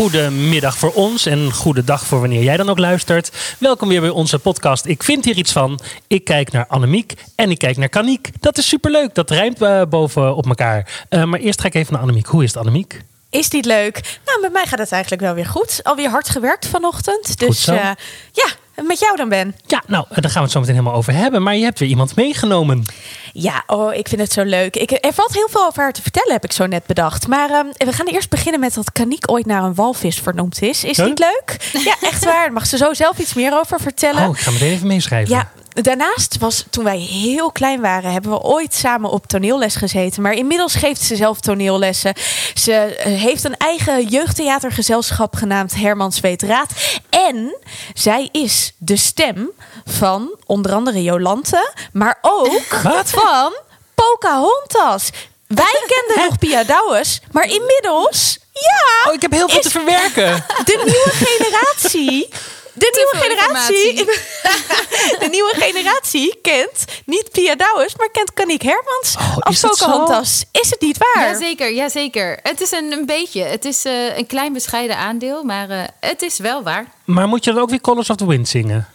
Goedemiddag voor ons en goedendag voor wanneer jij dan ook luistert. Welkom weer bij onze podcast Ik vind hier iets van. Ik kijk naar Annemiek en ik kijk naar Kaniek. Dat is superleuk, dat rijmt uh, boven op elkaar. Uh, maar eerst ga ik even naar Annemiek. Hoe is het Annemiek? Is dit leuk? Nou, met mij gaat het eigenlijk wel weer goed. Alweer hard gewerkt vanochtend. Dus uh, ja, met jou dan Ben. Ja, nou, daar gaan we het zo meteen helemaal over hebben. Maar je hebt weer iemand meegenomen. Ja, oh, ik vind het zo leuk. Ik, er valt heel veel over haar te vertellen, heb ik zo net bedacht. Maar um, we gaan eerst beginnen met dat Kaniek ooit naar een walvis vernoemd is. Is Huh? niet leuk? Ja, echt waar. Mag ze zo zelf iets meer over vertellen. Oh, ik ga meteen even meeschrijven. Ja, daarnaast was toen wij heel klein waren, hebben we ooit samen op toneelles gezeten. Maar inmiddels geeft ze zelf toneellessen. Ze eh, heeft een eigen jeugdtheatergezelschap genaamd Hermans Weet Raad. En zij is de stem van onder andere Jolante, maar ook Wat? van Pocahontas. Wij kenden nog Pia Douwes, maar inmiddels, ja, Oh, ik heb heel veel te verwerken. de nieuwe generatie. De nieuwe generatie. De nieuwe generatie kent niet Pia Douwes, maar kent Kaniek Hermans Oh, als is dat zo? Pocahontas. Is het niet waar? Jazeker, jazeker. Het is een, een beetje. Het is eh, een klein bescheiden aandeel, maar eh, het is wel waar. Maar moet je dan ook weer Colors of the Wind zingen?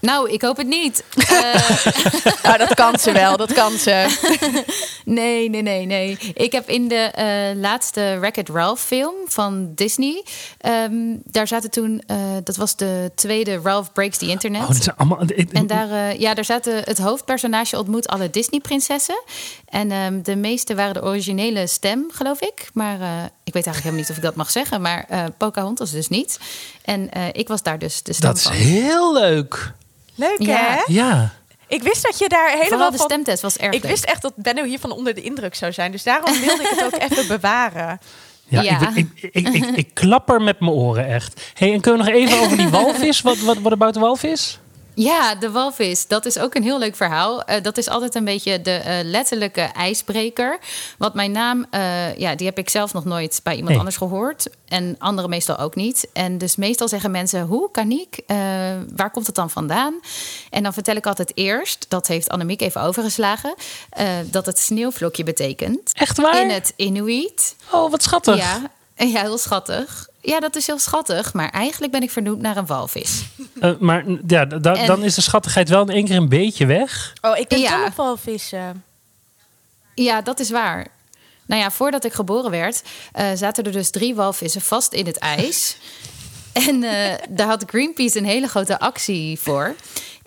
Nou, ik hoop het niet. Nou, dat kan ze wel, dat kan ze. nee, nee, nee, nee. Ik heb in de eh, laatste Wreck-It Ralph film van Disney... ehm, daar zaten toen... eh, dat was de tweede Ralph Breaks the Internet. Oh, dat zijn allemaal. En daar, ja, daar zaten het hoofdpersonage ontmoet alle Disney-prinsessen. En ehm, de meeste waren de originele stem, geloof ik. Maar ik weet eigenlijk helemaal niet of ik dat mag zeggen. Maar Pocahontas dus niet. En ik was daar dus de stem Dat is van. heel leuk. Leuk Ja. hè? Ja. Ik wist dat je daar helemaal Vooral de van... stemtest was erg Ik leuk. wist echt dat Benno hiervan onder de indruk zou zijn. Dus daarom wilde ik het ook even bewaren. Ja, Ja. Ik, ik, ik, ik, ik klapper met mijn oren echt. hey, en kunnen we nog even over die walvis? Wat, wat, wat about de walvis? Ja, de walvis. Dat is ook een heel leuk verhaal. Eh, dat is altijd een beetje de eh, letterlijke ijsbreker. Want mijn naam, eh, ja, die heb ik zelf nog nooit bij iemand Nee. anders gehoord. En anderen meestal ook niet. En dus meestal zeggen mensen, hoe, Kaniek? Eh waar komt het dan vandaan? En dan vertel ik altijd eerst, dat heeft Annemiek even overgeslagen... dat het sneeuwvlokje betekent. Echt waar? In het Inuit. Oh, wat schattig. Ja, ja, heel schattig. Ja, dat is heel schattig. Maar eigenlijk ben ik vernoemd naar een walvis. Eh, maar ja, da- En- dan is de schattigheid wel in één keer een beetje weg. Oh, ik ben Ja. op walvissen. Ja, dat is waar. Nou ja, voordat ik geboren werd, eh, zaten er dus drie walvissen vast in het ijs. en eh, daar had Greenpeace een hele grote actie voor.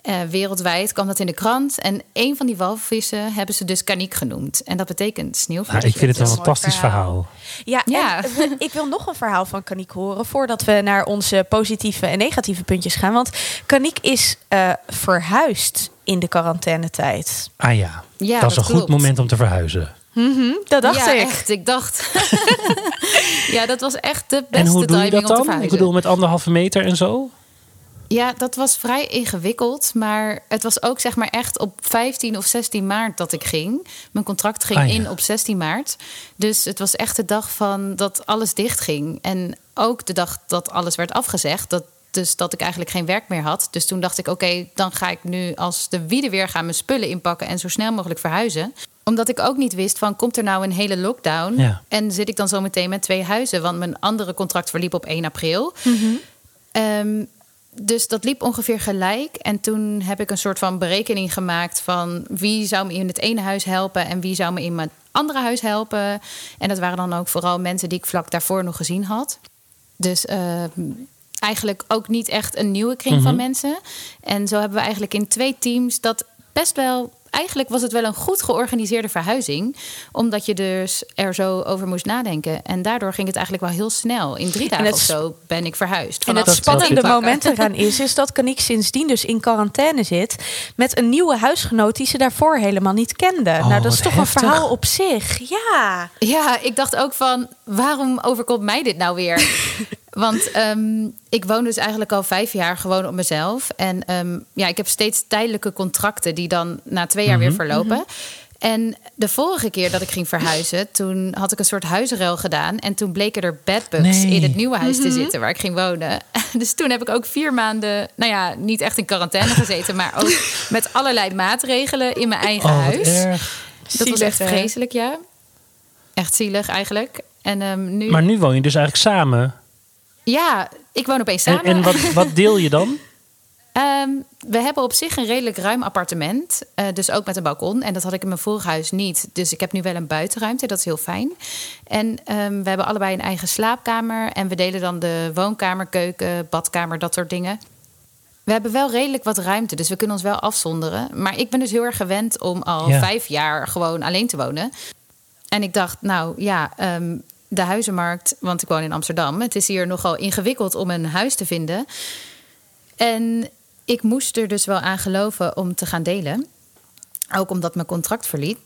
Eh, wereldwijd kwam dat in de krant. En een van die walvissen hebben ze dus kaniek genoemd. En dat betekent sneeuwvlokje. Nou, ik vind het een fantastisch verhaal. verhaal. Ja, Ja. en we- ik wil nog een verhaal van Kaniek horen voordat we naar onze positieve en negatieve puntjes gaan. Want Kaniek is eh, verhuisd in de quarantainetijd. Ah ja, Ja, dat is dat een goed moment om te verhuizen. Dat dacht ja, ik. echt. Ik dacht. ja, dat was echt de En beste hoe doe je timing dat om te dan? Ik verhuizen. bedoel, met anderhalve meter en zo? Ja, dat was vrij ingewikkeld. Maar het was ook zeg maar echt op 15 of 16 maart dat ik ging. Mijn contract ging Ah, ja. in op 16 maart. Dus het was echt de dag van dat alles dicht ging. En ook de dag dat alles werd afgezegd. Dat, dus dat ik eigenlijk geen werk meer had. Dus toen dacht ik, oké, dan ga ik nu als de wiede weer gaan mijn spullen inpakken en zo snel mogelijk verhuizen. Omdat ik ook niet wist van, komt er nou een hele lockdown? Ja. En zit ik dan zo meteen met twee huizen? Want mijn andere contract verliep op 1 april. Ehm, dus dat liep ongeveer gelijk. En toen heb ik een soort van berekening gemaakt van wie zou me in het ene huis helpen en wie zou me in mijn andere huis helpen. En dat waren dan ook vooral mensen die ik vlak daarvoor nog gezien had. Dus ehm, eigenlijk ook niet echt een nieuwe kring van mensen. En zo hebben we eigenlijk in twee teams dat best wel. Eigenlijk was het wel een goed georganiseerde verhuizing. Omdat je dus er zo over moest nadenken. En daardoor ging het eigenlijk wel heel snel. In drie dagen het of zo ben ik verhuisd. En het spannende moment eraan is, is dat Kaniek sindsdien dus in quarantaine zit met een nieuwe huisgenoot die ze daarvoor helemaal niet kende. Oh, nou, dat is toch heftig. een verhaal op zich. Ja. Ja, ik dacht ook van, waarom overkomt mij dit nou weer? Want ehm, ik woon dus eigenlijk al vijf jaar gewoon op mezelf. En ehm, ja, ik heb steeds tijdelijke contracten die dan na twee jaar weer verlopen. En de vorige keer dat ik ging verhuizen, toen had ik een soort huisruil gedaan. En toen bleken er bedbugs Nee. in het nieuwe huis te zitten waar ik ging wonen. Dus toen heb ik ook vier maanden, nou ja, niet echt in quarantaine gezeten, maar ook met allerlei maatregelen in mijn eigen Oh, huis. erg. Dat was echt Zielig, hè? vreselijk, ja. Echt zielig eigenlijk. En ehm, nu, Maar nu woon je dus eigenlijk samen. Ja, ik woon opeens En, samen. en wat, wat deel je dan? Ehm, we hebben op zich een redelijk ruim appartement. eh, dus ook met een balkon. En dat had ik in mijn vorig huis niet. Dus ik heb nu wel een buitenruimte. Dat is heel fijn. En ehm, we hebben allebei een eigen slaapkamer. En we delen dan de woonkamer, keuken, badkamer, dat soort dingen. We hebben wel redelijk wat ruimte. Dus we kunnen ons wel afzonderen. Maar ik ben dus heel erg gewend om al Ja. vijf jaar gewoon alleen te wonen. En ik dacht, nou ja, ehm, de huizenmarkt, want ik woon in Amsterdam. Het is hier nogal ingewikkeld om een huis te vinden. En ik moest er dus wel aan geloven om te gaan delen. Ook omdat mijn contract verliep.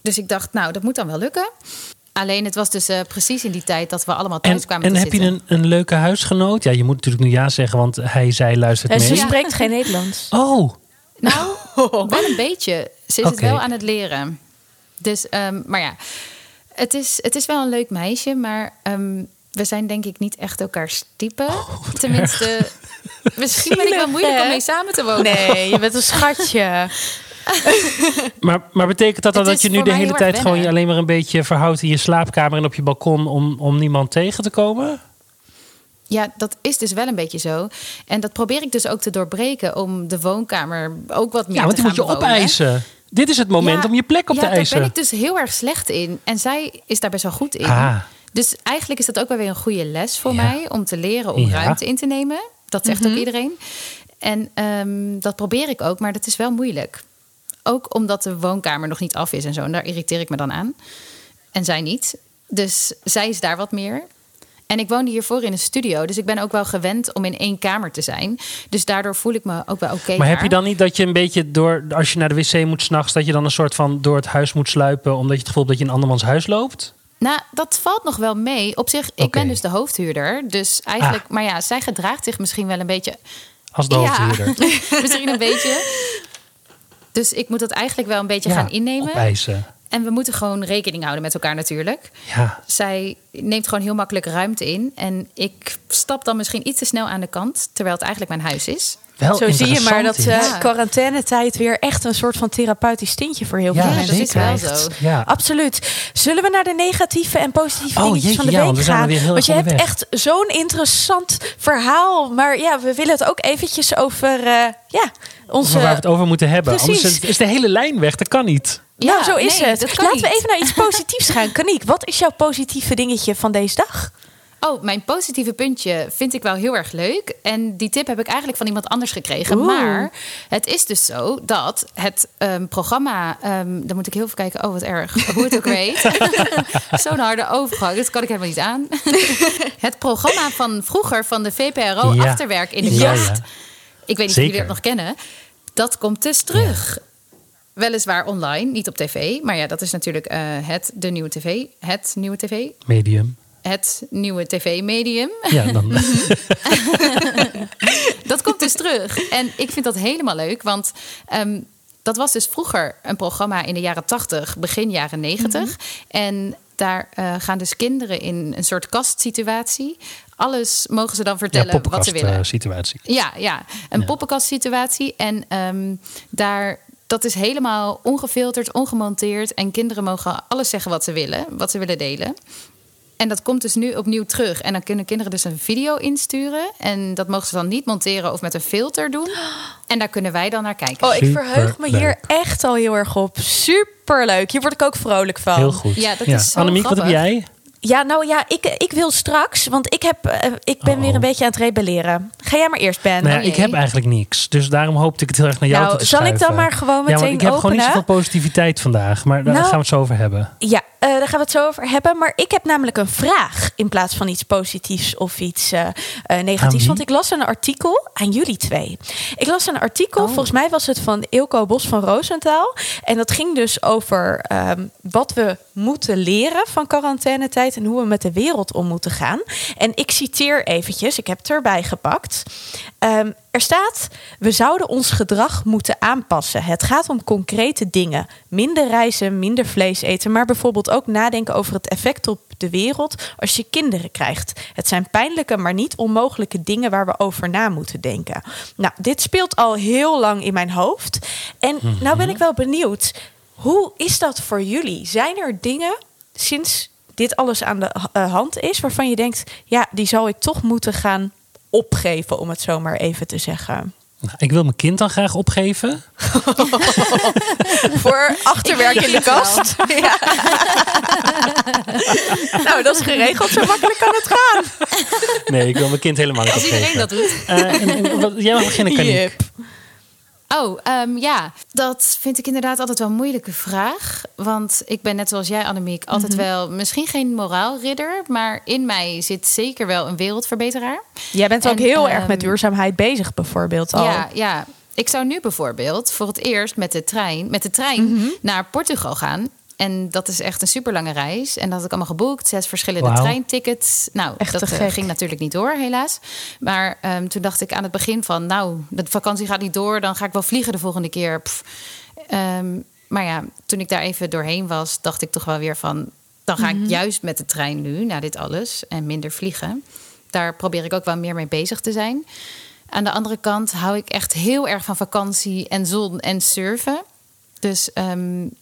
Dus ik dacht, nou, dat moet dan wel lukken. Alleen het was dus eh, precies in die tijd dat we allemaal thuis En, kwamen en te heb je een, een leuke huisgenoot? Ja, je moet natuurlijk nu ja zeggen, want hij, zij luistert En ze mee. spreekt geen Nederlands. Oh, Nou, wel een beetje. Ze is het wel aan het leren. Dus, ehm, maar ja, het is, het is wel een leuk meisje, maar ehm, we zijn denk ik niet echt elkaars type. Tenminste, misschien ben ik wel moeilijk hè? om mee samen te wonen. Nee, je bent een schatje. maar, maar betekent dat dan dat je nu de hele tijd gewoon je alleen maar een beetje verhoudt in je slaapkamer en op je balkon om, om niemand tegen te komen? Ja, dat is dus wel een beetje zo. En dat probeer ik dus ook te doorbreken om de woonkamer ook wat meer Ja, want te die moet gaan je bewonen. opeisen. Dit is het moment Ja, om je plek op ja, te eisen. Daar ben ik dus heel erg slecht in. En zij is daar best wel goed in. Ah. Dus eigenlijk is dat ook wel weer een goede les voor Ja. mij om te leren om Ja. ruimte in te nemen. Dat zegt ook iedereen. En ehm, dat probeer ik ook, maar dat is wel moeilijk. Ook omdat de woonkamer nog niet af is en zo. En daar irriteer ik me dan aan. En zij niet. Dus zij is daar wat meer. En ik woonde hiervoor in een studio. Dus ik ben ook wel gewend om in één kamer te zijn. Dus daardoor voel ik me ook wel oké. Maar heb je dan niet dat je een beetje door, als je naar de wc moet s'nachts, dat je dan een soort van door het huis moet sluipen, omdat je het gevoel hebt dat je in andermans huis loopt? Nou, dat valt nog wel mee. Op zich, ik ben dus de hoofdhuurder. Dus eigenlijk, Ah. maar ja, zij gedraagt zich misschien wel een beetje. Als de hoofdhuurder. misschien een beetje. Dus ik moet dat eigenlijk wel een beetje gaan innemen. Opeisen. En we moeten gewoon rekening houden met elkaar natuurlijk. Ja. Zij neemt gewoon heel makkelijk ruimte in. En ik stap dan misschien iets te snel aan de kant, terwijl het eigenlijk mijn huis is. Wel Zo zie je maar dat eh is. quarantainetijd weer echt een soort van therapeutisch tintje voor heel veel Ja, mensen dat is zeker. wel zo. Ja. Absoluut. Zullen we naar de negatieve en positieve Oh, dingetjes jeetje, van de week we zijn gaan? Want je hebt echt zo'n interessant verhaal. Maar ja, we willen het ook eventjes over eh, ja, onze... Over waar we het over moeten hebben. Precies. Anders is de hele lijn weg. Dat kan niet. Nou, Ja, zo is nee, het. Laten we even naar iets positiefs gaan. Kaniek, wat is jouw positieve dingetje van deze dag? Oh, mijn positieve puntje vind ik wel heel erg leuk. En die tip heb ik eigenlijk van iemand anders gekregen. Oeh. Maar het is dus zo dat het ehm, programma... ehm dan moet ik heel even kijken. Oh, wat erg. Hoe het ook weet. Zo'n harde overgang. Dat kan ik helemaal niet aan. het programma van vroeger van de VPRO Ja. Achterwerk in de Ja, Kracht. ja. Ik weet niet of jullie dat nog kennen. Dat komt dus terug. Weliswaar online, niet op tv. Maar ja, dat is natuurlijk eh, het, de nieuwe tv. Het nieuwe tv. Medium. Het nieuwe tv-medium. Ja, dan. Dat komt dus terug. En ik vind dat helemaal leuk, want ehm, dat was dus vroeger een programma in de jaren 80, begin jaren 90. En daar eh, gaan dus kinderen in een soort kastsituatie. Alles mogen ze dan ja, vertellen wat ze willen. eh, situatie. Ja, ja, een Ja. poppenkast-situatie. En ehm, daar, dat is helemaal ongefilterd, ongemonteerd. En kinderen mogen alles zeggen wat ze willen, wat ze willen delen. En dat komt dus nu opnieuw terug. En dan kunnen kinderen dus een video insturen. En dat mogen ze dan niet monteren of met een filter doen. En daar kunnen wij dan naar kijken. Oh, ik verheug me hier echt al heel erg op. Superleuk. Hier word ik ook vrolijk van. Heel goed. Ja, dat is zo Annemiek, wat heb grappig. jij? Ja, nou ja, ik, ik wil straks, want ik, heb, eh, ik ben Oh. weer een beetje aan het rebelleren. Ga jij maar eerst, Ben. Nou ja, Oh ik heb eigenlijk niks. Dus daarom hoopte ik het heel erg naar jou Nou, te zal ik dan maar gewoon Ja, meteen want ik heb gewoon niet zoveel positiviteit vandaag. Maar daar Nou, gaan we het zo over hebben. Ja, daar gaan we het zo over hebben. Maar ik heb namelijk een vraag in plaats van iets positiefs of iets eh, eh, negatiefs. Want ik las een artikel aan jullie twee. Ik las een artikel, Oh. volgens mij was het van Ilko Bos van Roosentaal. En dat ging dus over ehm, wat we moeten leren van quarantainetijd en hoe we met de wereld om moeten gaan. En ik citeer eventjes, ik heb het erbij gepakt. Ehm, er staat, we zouden ons gedrag moeten aanpassen. Het gaat om concrete dingen. Minder reizen, minder vlees eten, maar bijvoorbeeld ook nadenken over het effect op de wereld als je kinderen krijgt. Het zijn pijnlijke, maar niet onmogelijke dingen waar we over na moeten denken. Nou, dit speelt al heel lang in mijn hoofd. En nou ben ik wel benieuwd, hoe is dat voor jullie? Zijn er dingen sinds dit alles aan de uh, hand is waarvan je denkt, ja, die zou ik toch moeten gaan opgeven, om het zo maar even te zeggen? Nou, ik wil mijn kind dan graag opgeven. Voor achterwerk in de kast. Ja. nou, dat is geregeld. Zo makkelijk kan het gaan. Nee, ik wil mijn kind helemaal niet Als opgeven. iedereen dat doet. Uh, en, en, wat, jij mag beginnen, Kaniek. Yep. Oh, um, ja. Dat vind ik inderdaad altijd wel een moeilijke vraag. Want ik ben net zoals jij, Annemiek, altijd mm -hmm. wel... misschien geen moraalridder... maar in mij zit zeker wel een wereldverbeteraar. Jij bent en, ook heel um, erg met duurzaamheid bezig, bijvoorbeeld al. Ja, ja. Ik zou nu bijvoorbeeld voor het eerst met de trein, met de trein mm -hmm. naar Portugal gaan. En dat is echt een super lange reis. En dat had ik allemaal geboekt. Zes verschillende wow. treintickets. Nou, echt dat uh, ging natuurlijk niet door, helaas. Maar um, toen dacht ik aan het begin van... nou, de vakantie gaat niet door. Dan ga ik wel vliegen de volgende keer. Um, maar ja, toen ik daar even doorheen was... dacht ik toch wel weer van... dan ga mm -hmm. ik juist met de trein nu, na dit alles. En minder vliegen. Daar probeer ik ook wel meer mee bezig te zijn. Aan de andere kant hou ik echt heel erg van vakantie en zon en surfen. Dus... Um,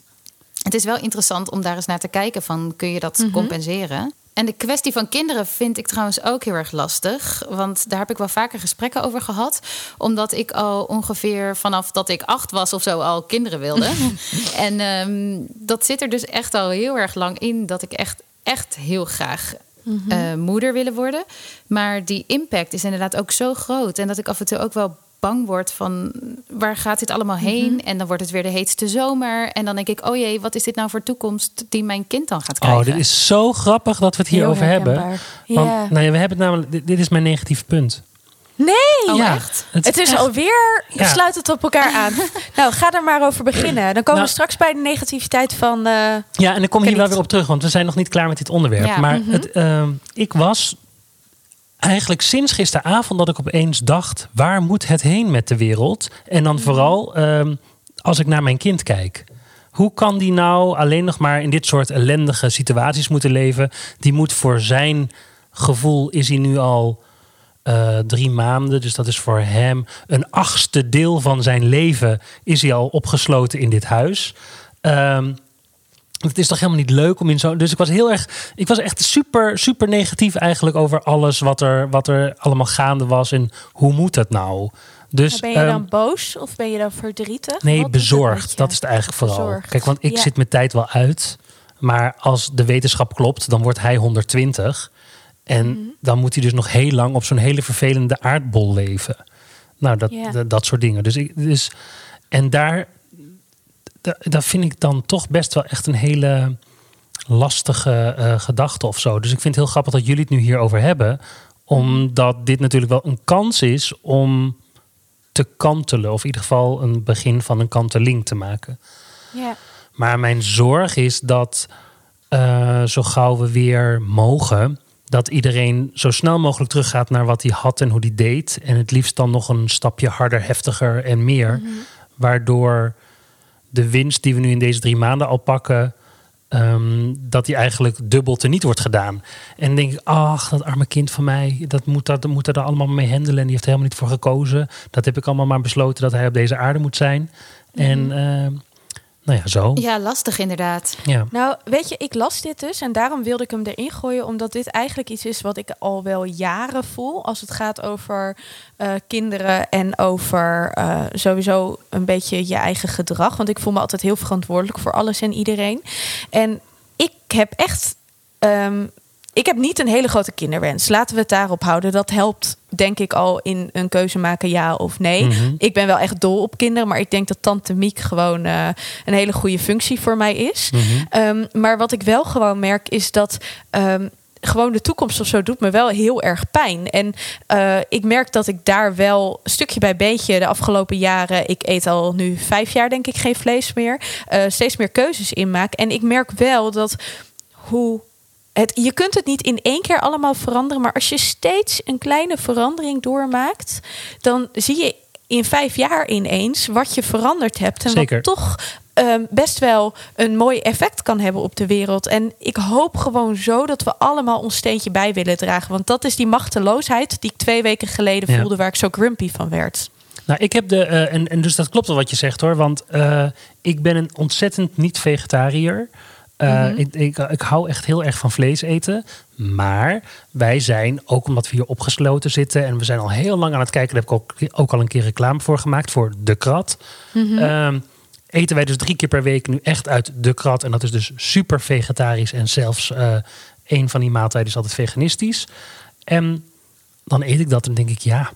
het is wel interessant om daar eens naar te kijken van kun je dat mm -hmm. compenseren. En de kwestie van kinderen vind ik trouwens ook heel erg lastig. Want daar heb ik wel vaker gesprekken over gehad. Omdat ik al ongeveer vanaf dat ik acht was of zo al kinderen wilde. en um, dat zit er dus echt al heel erg lang in. Dat ik echt, echt heel graag -hmm. uh, moeder willen worden. Maar die impact is inderdaad ook zo groot. En dat ik af en toe ook wel bang wordt van waar gaat dit allemaal heen? Mm -hmm. En dan wordt het weer de heetste zomer. En dan denk ik, oh jee, wat is dit nou voor toekomst die mijn kind dan gaat krijgen? Oh, dit is zo grappig dat we het hierover hebben. Want Ja. nou ja, we hebben het namelijk, dit, dit is mijn negatief punt. Nee, Oh, Ja, echt? het, is echt- alweer, Ja. sluit het op elkaar aan. nou, ga er maar over beginnen. Dan komen Nou. we straks bij de negativiteit van... eh, Ja, en ik kom hier Ken wel weer op terug, want we zijn nog niet klaar met dit onderwerp. Ja. Maar Mhm. het, ehm, ik was eigenlijk sinds gisteravond dat ik opeens dacht: waar moet het heen met de wereld? En dan vooral ehm, als ik naar mijn kind kijk. Hoe kan die nou alleen nog maar in dit soort ellendige situaties moeten leven? Die moet voor zijn gevoel is hij nu al eh, drie maanden. Dus dat is voor hem een achtste deel van zijn leven is hij al opgesloten in dit huis. Ehm, het is toch helemaal niet leuk om in zo. Dus ik was heel erg. Ik was echt super, super negatief eigenlijk over alles wat er, wat er allemaal gaande was. En hoe moet het nou? Dus, ben je ehm, dan boos of ben je dan verdrietig? Nee, Wat bezorgd. Dat is het eigenlijk vooral. Bezorgd. Kijk, want ik Ja. zit mijn tijd wel uit. Maar als de wetenschap klopt, dan wordt hij 120. En Mhm. dan moet hij dus nog heel lang op zo'n hele vervelende aardbol leven. Nou, dat, Ja. dat, dat soort dingen. Dus, ik, dus en daar, da- dat vind ik dan toch best wel echt een hele lastige eh, gedachte of zo. Dus ik vind het heel grappig dat jullie het nu hierover hebben. Omdat dit natuurlijk wel een kans is om te kantelen. Of in ieder geval een begin van een kanteling te maken. Ja. Maar mijn zorg is dat eh, zo gauw we weer mogen, dat iedereen zo snel mogelijk teruggaat naar wat hij had en hoe hij deed. En het liefst dan nog een stapje harder, heftiger en meer. Waardoor de winst die we nu in deze drie maanden al pakken, ehm, dat die eigenlijk dubbel teniet wordt gedaan. En dan denk ik, ach, dat arme kind van mij, dat moet, dat moet er allemaal mee handelen. En die heeft er helemaal niet voor gekozen. Dat heb ik allemaal maar besloten dat hij op deze aarde moet zijn. En ehm, nou ja, zo. Ja, lastig inderdaad. Ja. Nou, weet je, ik las dit dus en daarom wilde ik hem erin gooien, omdat dit eigenlijk iets is wat ik al wel jaren voel als het gaat over eh, kinderen en over eh, sowieso een beetje je eigen gedrag. Want ik voel me altijd heel verantwoordelijk voor alles en iedereen. En ik heb echt. ehm, ik heb niet een hele grote kinderwens. Laten we het daarop houden. Dat helpt, denk ik, al in een keuze maken, ja of nee. Mhm. Ik ben wel echt dol op kinderen, maar ik denk dat Tante Miek gewoon eh, een hele goede functie voor mij is. Mhm. Ehm, maar wat ik wel gewoon merk is dat. ehm, gewoon de toekomst of zo doet me wel heel erg pijn. En eh, ik merk dat ik daar wel stukje bij beetje de afgelopen jaren... ik eet al nu vijf jaar denk ik geen vlees meer... eh, steeds meer keuzes in maak. En ik merk wel dat hoe het, je kunt het niet in één keer allemaal veranderen. Maar als je steeds een kleine verandering doormaakt, dan zie je in vijf jaar ineens wat je veranderd hebt. En Zeker. wat toch ehm, best wel een mooi effect kan hebben op de wereld. En ik hoop gewoon zo dat we allemaal ons steentje bij willen dragen. Want dat is die machteloosheid die ik twee weken geleden Ja. voelde, waar ik zo grumpy van werd. Nou, ik heb de. eh, en, en dus dat klopt wel wat je zegt hoor. Want eh, ik ben een ontzettend niet-vegetariër. Eh, Mhm. ik, ik, ik hou echt heel erg van vlees eten. Maar wij zijn, ook omdat we hier opgesloten zitten. en we zijn al heel lang aan het kijken. daar heb ik ook, ook al een keer reclame voor gemaakt. voor De Krat. Mhm. Ehm, eten wij dus drie keer per week nu echt uit De Krat. En dat is dus super vegetarisch. En zelfs eh een van die maaltijden is altijd veganistisch. En dan eet ik dat en denk ik, ja,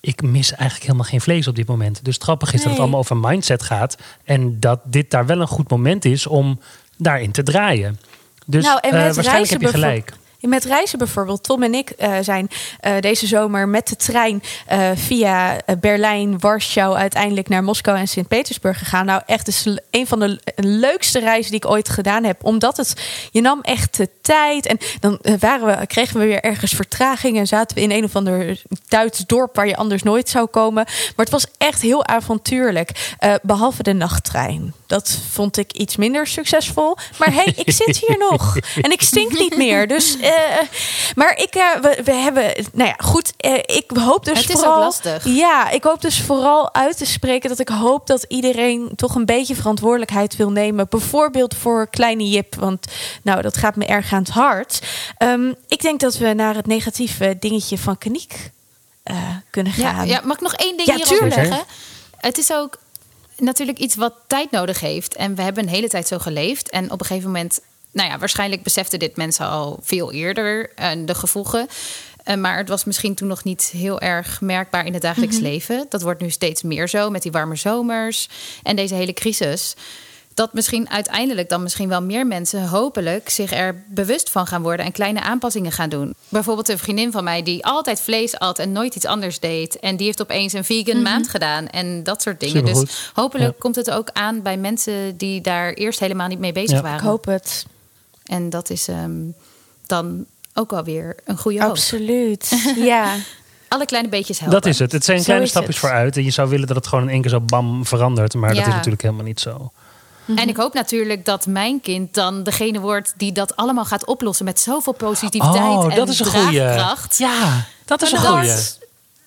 ik mis eigenlijk helemaal geen vlees op dit moment. Dus het grappige is dat het allemaal over mindset gaat. En dat dit daar wel een goed moment is om daarin te draaien. Dus Nou, en eh, waarschijnlijk heb je gelijk. Met reizen bijvoorbeeld. Tom en ik eh, zijn eh, deze zomer met de trein eh, via Berlijn, Warschau uiteindelijk naar Moskou en Sint-Petersburg gegaan. Nou, echt is een van de le- leukste reizen die ik ooit gedaan heb. Omdat het, je nam echt de tijd. En dan waren we, kregen we weer ergens vertraging en zaten we in een of ander Duits dorp waar je anders nooit zou komen. Maar het was echt heel avontuurlijk. eh, behalve de nachttrein. Dat vond ik iets minder succesvol. Maar hey, ik zit hier nog. En ik stink niet meer. Dus, maar ik, eh, we, we hebben, nou ja, goed. eh, ik hoop dus Het is ook vooral. lastig. Ja, ik hoop dus vooral uit te spreken dat ik hoop dat iedereen toch een beetje verantwoordelijkheid wil nemen. Bijvoorbeeld voor kleine Jip, want nou, dat gaat me erg aan het hart. Ehm, ik denk dat we naar het negatieve dingetje van Kaniek eh, kunnen gaan. ja, mag ik nog één ding Ja, zeggen? Het is ook natuurlijk iets wat tijd nodig heeft. En we hebben een hele tijd zo geleefd. En op een gegeven moment, nou ja, waarschijnlijk beseften dit mensen al veel eerder eh, de gevolgen. Eh, maar het was misschien toen nog niet heel erg merkbaar in het dagelijks leven. Dat wordt nu steeds meer zo met die warme zomers en deze hele crisis. Dat misschien uiteindelijk dan misschien wel meer mensen hopelijk zich er bewust van gaan worden en kleine aanpassingen gaan doen. Bijvoorbeeld een vriendin van mij die altijd vlees at en nooit iets anders deed. En die heeft opeens een vegan maand gedaan en dat soort dingen. Supergoed. Dus hopelijk Ja. komt het ook aan bij mensen die daar eerst helemaal niet mee bezig Ja. Ik waren. hoop het. En dat is ehm, dan ook alweer een goede hoop. Absoluut. Ja. Alle kleine beetjes helpen. Dat is het. Het zijn Zo kleine stapjes het. vooruit. En je zou willen dat het gewoon in één keer zo bam verandert. Maar dat is natuurlijk helemaal niet zo. En ik hoop natuurlijk dat mijn kind dan degene wordt die dat allemaal gaat oplossen met zoveel positiviteit Oh, en dat is een goeie. Ja, dat is een dat- goeie.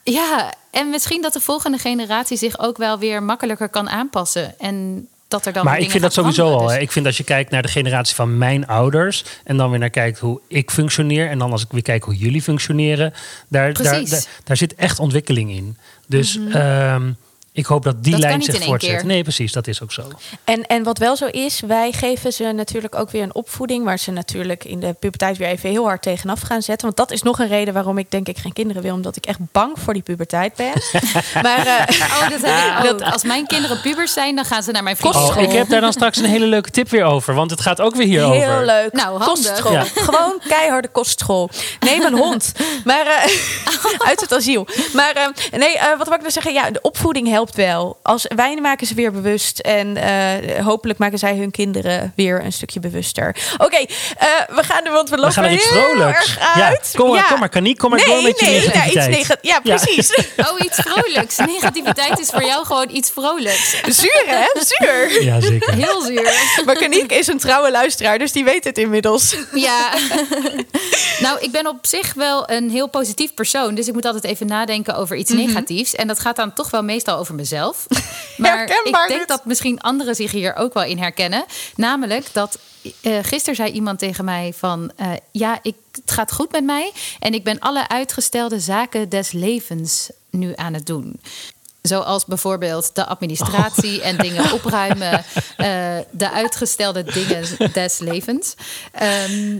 Ja, en misschien dat de volgende generatie zich ook wel weer makkelijker kan aanpassen. En dat er dan Maar weer ik vind dat sowieso al. Ik vind als je kijkt naar de generatie van mijn ouders. en dan weer naar kijkt hoe ik functioneer. en dan als ik weer kijk hoe jullie functioneren. daar, daar, daar, daar zit echt ontwikkeling in. Dus ehm, ik hoop dat die Dat kan lijn niet zich voortzet. Nee, precies, dat is ook zo. En, en wat wel zo is, wij geven ze natuurlijk ook weer een opvoeding... waar ze natuurlijk in de puberteit weer even heel hard tegenaf gaan zetten. Want dat is nog een reden waarom ik denk ik geen kinderen wil. Omdat ik echt bang voor die puberteit ben. maar eh, Oh, dat heb ik ook. Als mijn kinderen pubers zijn, dan gaan ze naar mijn Oh, vrienden. ik heb daar dan straks een hele leuke tip weer over. Want het gaat ook weer hierover. heel leuk. Nou, handig. kostschool. Ja. Gewoon keiharde kostschool. Neem een hond. Maar eh, uit het asiel. Maar eh, nee, eh, wat wil ik nou zeggen? Ja, de opvoeding helpt wel. Als wij maken ze weer bewust. En eh, hopelijk maken zij hun kinderen weer een stukje bewuster. Oké, eh, we gaan er, want we lopen We gaan naar iets heel vrolijks. erg uit. Ja, kom maar, kom maar, Kaniek, kom maar nee, door met je nee, Ja, negativiteit. iets nega- ja, precies. Oh, iets vrolijks. Negativiteit is voor jou gewoon iets vrolijks. Zuur, hè? Zuur. Ja, zeker. Heel zuur. Maar Kaniek is een trouwe luisteraar, dus die weet het inmiddels. Ja. nou, ik ben op zich wel een heel positief persoon. Dus ik moet altijd even nadenken over iets Mhm. negatiefs. En dat gaat dan toch wel meestal over mezelf. Maar Herkenbaar ik denk dit. dat misschien anderen zich hier ook wel in herkennen. Namelijk dat eh gisteren zei iemand tegen mij van... eh, ja, ik, het gaat goed met mij. En ik ben alle uitgestelde zaken des levens nu aan het doen. Zoals bijvoorbeeld de administratie en dingen opruimen. eh, de uitgestelde dingen des levens. Ehm,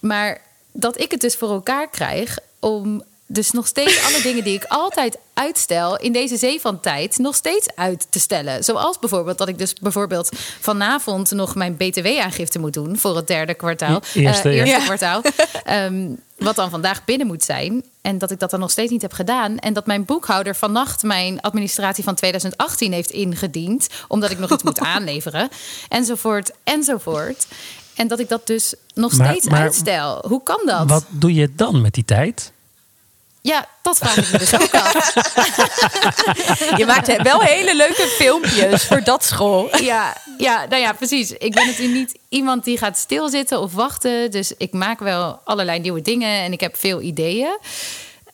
maar dat ik het dus voor elkaar krijg om dus nog steeds alle dingen die ik altijd uitstel in deze zee van tijd nog steeds uit te stellen. Zoals bijvoorbeeld dat ik dus bijvoorbeeld vanavond nog mijn btw-aangifte moet doen voor het derde kwartaal. Eerste, Eh, eerste Ja. kwartaal. Ehm, wat dan vandaag binnen moet zijn. En dat ik dat dan nog steeds niet heb gedaan. En dat mijn boekhouder vannacht mijn administratie van 2018 heeft ingediend. Omdat ik nog iets moet aanleveren. Enzovoort, enzovoort. En dat ik dat dus nog Maar- steeds maar- uitstel. Hoe kan dat? Wat doe je dan met die tijd? Ja, dat vraag ik me dus ook af. Je maakt wel hele leuke filmpjes voor dat school. Ja, ja, nou ja, precies. Ik ben natuurlijk niet iemand die gaat stilzitten of wachten. Dus ik maak wel allerlei nieuwe dingen en ik heb veel ideeën.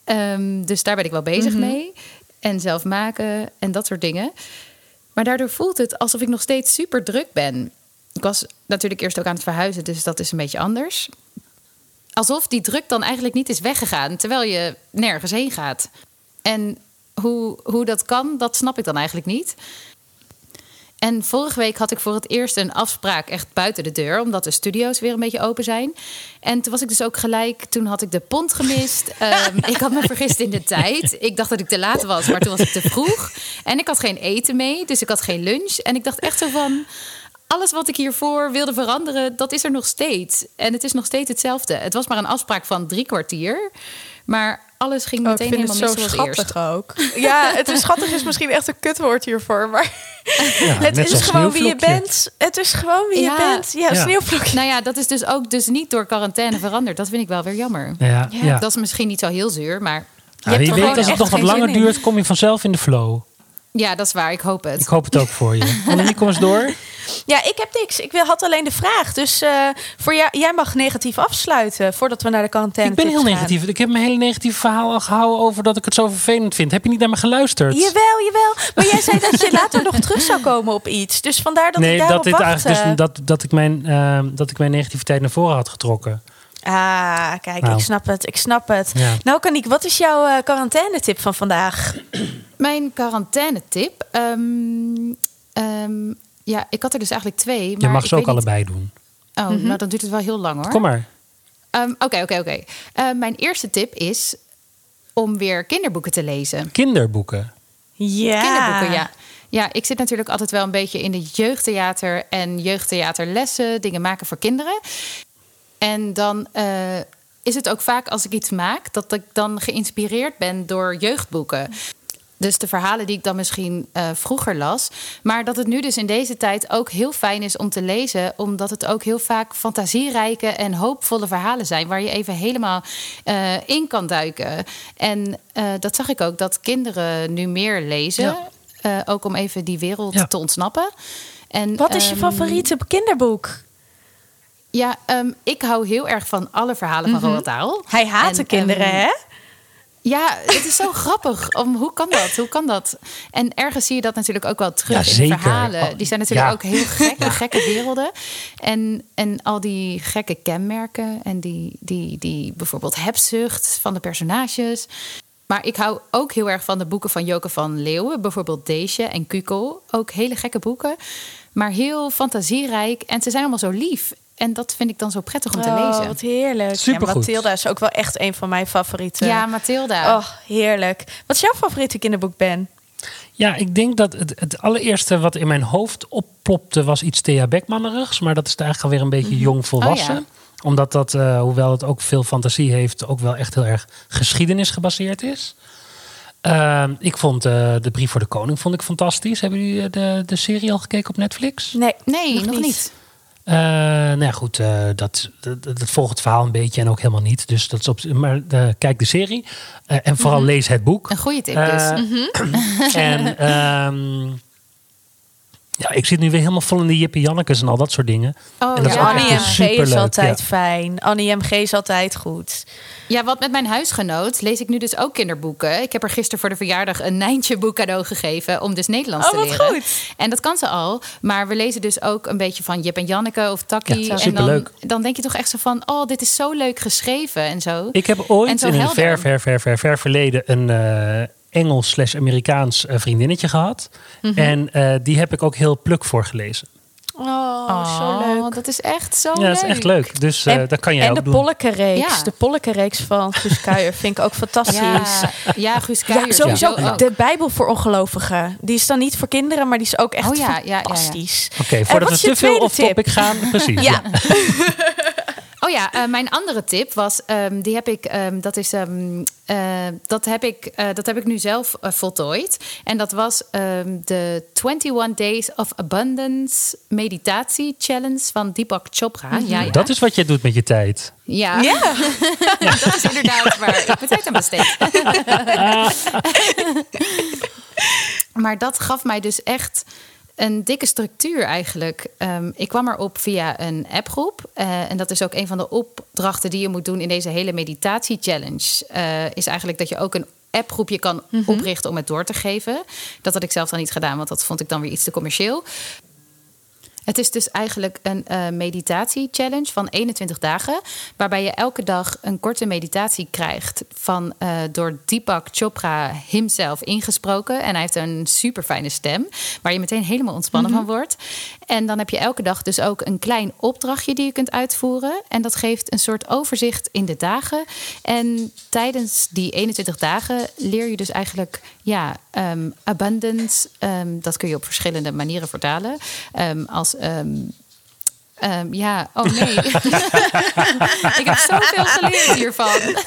Ehm, dus daar ben ik wel bezig mee. En zelf maken en dat soort dingen. Maar daardoor voelt het alsof ik nog steeds super druk ben. Ik was natuurlijk eerst ook aan het verhuizen, dus dat is een beetje anders. Alsof die druk dan eigenlijk niet is weggegaan, terwijl je nergens heen gaat. En hoe, hoe dat kan, dat snap ik dan eigenlijk niet. En vorige week had ik voor het eerst een afspraak echt buiten de deur, omdat de studio's weer een beetje open zijn. En toen was ik dus ook gelijk, toen had ik de pont gemist. Ehm, ik had me vergist in de tijd. Ik dacht dat ik te laat was, maar toen was ik te vroeg. En ik had geen eten mee, dus ik had geen lunch. En ik dacht echt zo van, alles wat ik hiervoor wilde veranderen, dat is er nog steeds. En het is nog steeds hetzelfde. Het was maar een afspraak van drie kwartier. Maar alles ging Oh, ik meteen vind het helemaal zo mis zoals eerst. schattig ook. Ja, het is schattig is misschien echt een kutwoord hiervoor. Maar Ja, het net is gewoon wie je bent. Het is gewoon wie Ja. je bent. Ja, Ja. sneeuwvlokje. Nou ja, dat is dus ook dus niet door quarantaine veranderd. Dat vind ik wel weer jammer. Ja, ja. Dat is misschien niet zo heel zuur, maar Nou, weet, gewoon als het nog wat langer duurt, kom je vanzelf in de flow. Ja, dat is waar. Ik hoop het. Ik hoop het ook voor je. Annemiek, kom eens door. Ja, ik heb niks. Ik wil- had alleen de vraag. Dus eh, voor jou, jij mag negatief afsluiten voordat we naar de quarantaine Ik ben heel gaan. negatief. Ik heb mijn hele negatieve verhaal al gehouden over dat ik het zo vervelend vind. Heb je niet naar me geluisterd? Jawel, jawel. Maar jij zei dat je later nog terug zou komen op iets. Dus vandaar dat nee, ik daarop dat, dit wachtte. eigenlijk dus, dat, dat, ik mijn, ehm, dat ik mijn negativiteit naar voren had getrokken. Ah, kijk, Nou. ik snap het. Ik snap het. Ja. Nou, Kaniek, wat is jouw eh quarantaine-tip van vandaag? Mijn quarantaine-tip. ehm, ehm, ja, ik had er dus eigenlijk twee. Maar Je mag ze ook niet- allebei doen. Oh, nou dan duurt het wel heel lang hoor. Kom maar. Ehm, Oké, oké, oké. Eh, Mijn eerste tip is om weer kinderboeken te lezen. Kinderboeken. Ja. Kinderboeken, ja. Ja, ik zit natuurlijk altijd wel een beetje in de jeugdtheater en jeugdtheaterlessen, dingen maken voor kinderen. En dan eh, is het ook vaak als ik iets maak, dat ik dan geïnspireerd ben door jeugdboeken. Dus de verhalen die ik dan misschien eh, vroeger las. Maar dat het nu dus in deze tijd ook heel fijn is om te lezen. Omdat het ook heel vaak fantasierijke en hoopvolle verhalen zijn. Waar je even helemaal eh, in kan duiken. En eh, dat zag ik ook, dat kinderen nu meer lezen. Ja. Eh, ook om even die wereld Ja. te ontsnappen. En, Wat is je ehm, favoriete kinderboek? Ja, ehm, ik hou heel erg van alle verhalen van Roald Dahl. Hij haat de En, kinderen, ehm, hè? Ja, het is zo grappig. Om, hoe kan dat? Hoe kan dat? En ergens zie je dat natuurlijk ook wel terug Ja, in verhalen. Oh, Die zijn natuurlijk ja. ook heel gekke, gekke werelden. En, en al die gekke kenmerken. En die, die, die bijvoorbeeld hebzucht van de personages. Maar ik hou ook heel erg van de boeken van Joke van Leeuwen. Bijvoorbeeld Deesje en Kukel. Ook hele gekke boeken. Maar heel fantasierijk. En ze zijn allemaal zo lief. En dat vind ik dan zo prettig om te Oh, lezen. wat heerlijk. Supergoed. Ja, Mathilda is ook wel echt een van mijn favorieten. Ja, Mathilda. Oh, heerlijk. Wat is jouw favoriete kinderboek, Ben? Ja, ik denk dat het, het allereerste wat in mijn hoofd opplopte was iets Thea Beckmannerigs. Maar dat is eigenlijk alweer een beetje jong volwassen. Oh, Omdat dat, eh, hoewel het ook veel fantasie heeft, ook wel echt heel erg geschiedenis gebaseerd is. Ehm, ik vond eh, De Brief voor de Koning vond ik fantastisch. Hebben jullie eh, de, de serie al gekeken op Netflix? Nee, Nee, nog, niet. Eh, nou ja, goed, eh, dat, dat, dat volgt het verhaal een beetje en ook helemaal niet. Dus dat is op, maar eh, kijk de serie en vooral lees het boek. Een goede tip dus. Eh, En ehm, ja, ik zit nu weer helemaal vol in de Jippe Jannekes en al dat soort dingen. Oh, en dat is ja. Annie M.G. is altijd ja. fijn. Annie M.G. is altijd goed. Ja, want met mijn huisgenoot lees ik nu dus ook kinderboeken. Ik heb er gisteren voor de verjaardag een Nijntje boek cadeau gegeven om dus Nederlands Oh, te wat leren. goed. En dat kan ze al. Maar we lezen dus ook een beetje van Jip en Janneke of Ja, Takkie. en dan, superleuk. dan denk je toch echt zo van, oh, dit is zo leuk geschreven en zo. Ik heb En ooit zo in een ver, ver, ver, ver, ver verleden een eh, Engels slash Amerikaans eh, vriendinnetje gehad. Mhm. En eh, die heb ik ook heel pluk voor gelezen. Oh, zo leuk. dat is echt zo ja, leuk. dat is echt leuk. Dus eh, en dat kan jij en ook de doen. Polkenreeks. Ja. De Polkenreeks van Guus Kuijer vind ik ook fantastisch. Ja, ja, Guus Ja, Kuijer. sowieso de Bijbel voor ongelovigen. Die is dan niet voor kinderen, maar die is ook echt Oh ja, ja, ja, ja. fantastisch. Oké, voordat we te veel tweede off topic gaan. Precies. Ja, Oh ja, eh, mijn andere tip was, ehm, die heb ik, ehm, dat is, ehm, eh, dat heb ik, eh, dat heb ik nu zelf voltooid. En dat was ehm, de 21 Days of Abundance Meditatie Challenge van Deepak Chopra. ja, ja. Dat is wat jij doet met je tijd. Ja. Ja. dat is inderdaad waar ik mijn tijd aan besteed. maar dat gaf mij dus echt een dikke structuur eigenlijk. Ehm, ik kwam erop via een appgroep. eh, en dat is ook een van de opdrachten die je moet doen in deze hele meditatie-challenge. eh, is eigenlijk dat je ook een appgroepje kan oprichten om het door te geven. Dat had ik zelf dan niet gedaan, want dat vond ik dan weer iets te commercieel. Het is dus eigenlijk een eh, meditatie-challenge van 21 dagen. Waarbij je elke dag een korte meditatie krijgt. Van, eh, door Deepak Chopra himself ingesproken. En hij heeft een super fijne stem. Waar je meteen helemaal ontspannen van wordt. En dan heb je elke dag dus ook een klein opdrachtje die je kunt uitvoeren. En dat geeft een soort overzicht in de dagen. En tijdens die 21 dagen leer je dus eigenlijk ja, ehm, abundance. ehm, dat kun je op verschillende manieren vertalen. Ehm, als ja, oh nee. ik heb zoveel geleerd hiervan.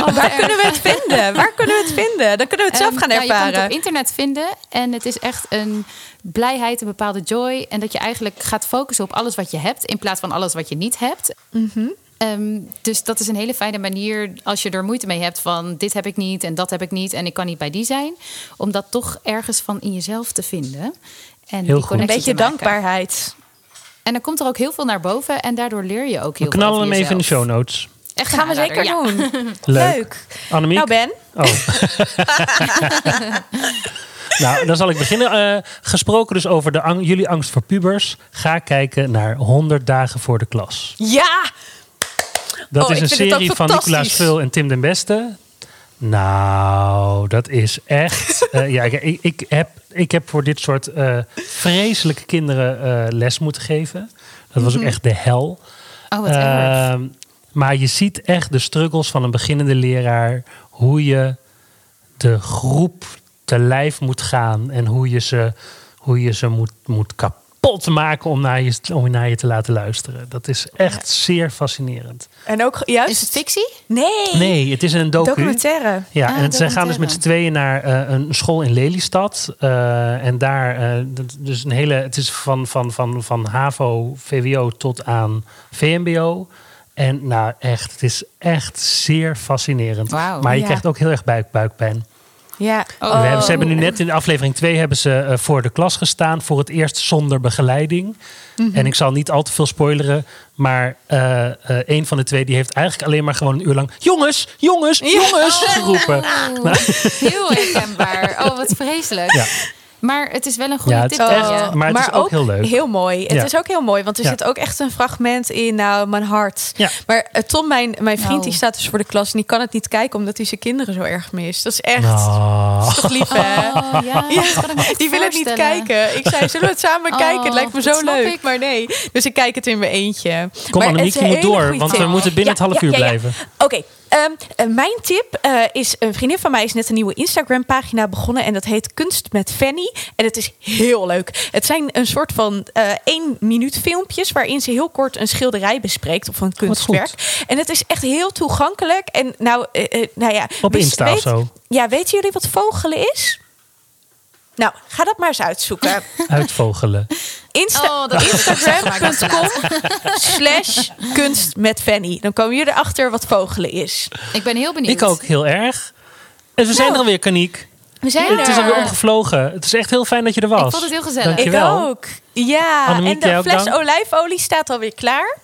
Oh, Waar kunnen we het vinden? Waar kunnen we het vinden? Dan kunnen we het zelf gaan nou, je kan ervaren. het op internet vinden. En het is echt een blijheid, een bepaalde joy. En dat je eigenlijk gaat focussen op alles wat je hebt... in plaats van alles wat je niet hebt. Mhm. Ehm, dus dat is een hele fijne manier als je er moeite mee hebt van... dit heb ik niet en dat heb ik niet en ik kan niet bij die zijn. Om dat toch ergens van in jezelf te vinden. En die goed. een beetje dankbaarheid. En dan komt er ook heel veel naar boven. En daardoor leer je ook heel We veel knallen over hem even in de show notes. Echt Gaan we zeker ja. doen. Leuk. Leuk. Annemiek? Nou Ben, Oh. nou, dan zal ik beginnen. Eh, gesproken dus over de ang- jullie angst voor pubers. Ga kijken naar 100 dagen voor de klas. ja! Dat Oh, is een serie van. Nicolaas Vul en Tim den Beste. Nou, dat is echt. eh, ja, ik, ik, heb, ik heb voor dit soort eh, vreselijke kinderen eh, les moeten geven. Dat was ook echt de hel. Oh, wat erg. Ehm, maar je ziet echt de struggles van een beginnende leraar. Hoe je de groep te lijf moet gaan. En hoe je ze, hoe je ze moet, moet kapot maken om naar, je, om naar je te laten luisteren. Dat is echt zeer fascinerend. En ook juist... Is het fictie? Nee. Nee, het is een docu. Documentaire. Ja, Ah, en zij gaan dus met z'n tweeën naar eh, een school in Lelystad. Eh, en daar, eh, dus een hele, het is van, van, van, van HAVO, VWO tot aan VMBO. En nou echt, het is echt zeer fascinerend. Maar je Ja. krijgt ook heel erg buik, buikpijn. Ja. Oh. We hebben, ze hebben nu net in aflevering 2 hebben ze eh, voor de klas gestaan. Voor het eerst zonder begeleiding. Mhm. En ik zal niet al te veel spoileren. Maar eh, eh, een van de twee die heeft eigenlijk alleen maar gewoon een uur lang... Jongens, jongens, jongens geroepen. Oh, heel herkenbaar. Oh, wat vreselijk. Ja. Maar het is wel een goede Ja, het tip. is echt- je. maar het is ook heel leuk. Heel mooi. Het Ja. is ook heel mooi, want er Ja. zit ook echt een fragment in nou, mijn hart. Ja. Maar eh, Tom, mijn, mijn vriend, Nou. die staat dus voor de klas en die kan het niet kijken omdat hij zijn kinderen zo erg mist. Dat is echt Nou. toch lief, hè? Oh, ja, dat die wil het niet kijken. Ik zei, zullen we het samen Oh, kijken? Het lijkt me dat zo snap leuk. ik. Maar nee. Dus ik kijk het in mijn eentje. Kom Maar Annemiek, het is je moet door. Want we moeten binnen Ja, het half ja, uur ja, ja. blijven. Oké, eh, mijn tip eh, is... Een vriendin van mij is net een nieuwe Instagram-pagina begonnen... en dat heet Kunst met Fanny. En het is heel leuk. Het zijn een soort van eh één minuut filmpjes... waarin ze heel kort een schilderij bespreekt of een kunstwerk. En het is echt heel toegankelijk. En nou, nou ja... Op Insta of zo. Ja, weten jullie wat vogelen is? Nou, ga dat maar eens uitzoeken. Uitvogelen. Insta Oh, Instagram.com slash kunst met Fanny. Dan komen jullie erachter wat vogelen is. Ik ben heel benieuwd. Ik ook heel erg. En we zijn Nou. er alweer, Kaniek. We zijn Het is alweer omgevlogen. Het is echt heel fijn dat je er was. Ik vond het heel gezellig. Ik Dankjewel. ook. Ja, Annemiek, en de fles olijfolie staat alweer klaar.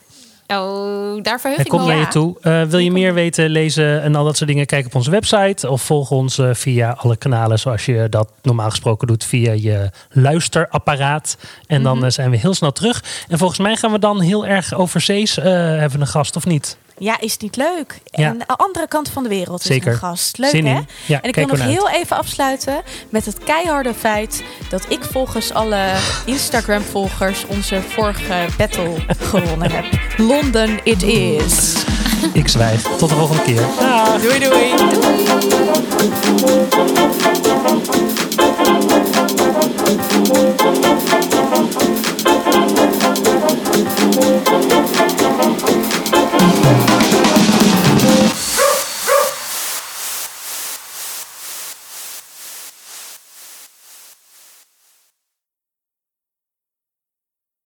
Oh, daar verheug Hij ik me komt naar je toe. Eh, wil je meer weten, lezen en al dat soort dingen? Kijk op onze website. Of volg ons eh, via alle kanalen zoals je dat normaal gesproken doet. Via je luisterapparaat. En dan eh, zijn we heel snel terug. En volgens mij gaan we dan heel erg overzees hebben een gast of niet? Ja, is niet leuk. Ja. En de andere kant van de wereld Zeker. is een gast. Leuk Zin in. hè? Ja, en ik wil nog uit. heel even afsluiten met het keiharde feit dat ik volgens alle Instagram-volgers onze vorige battle gewonnen heb. London it is. Ik zwijg. Tot de volgende keer. Doei doei. Thank Thank you.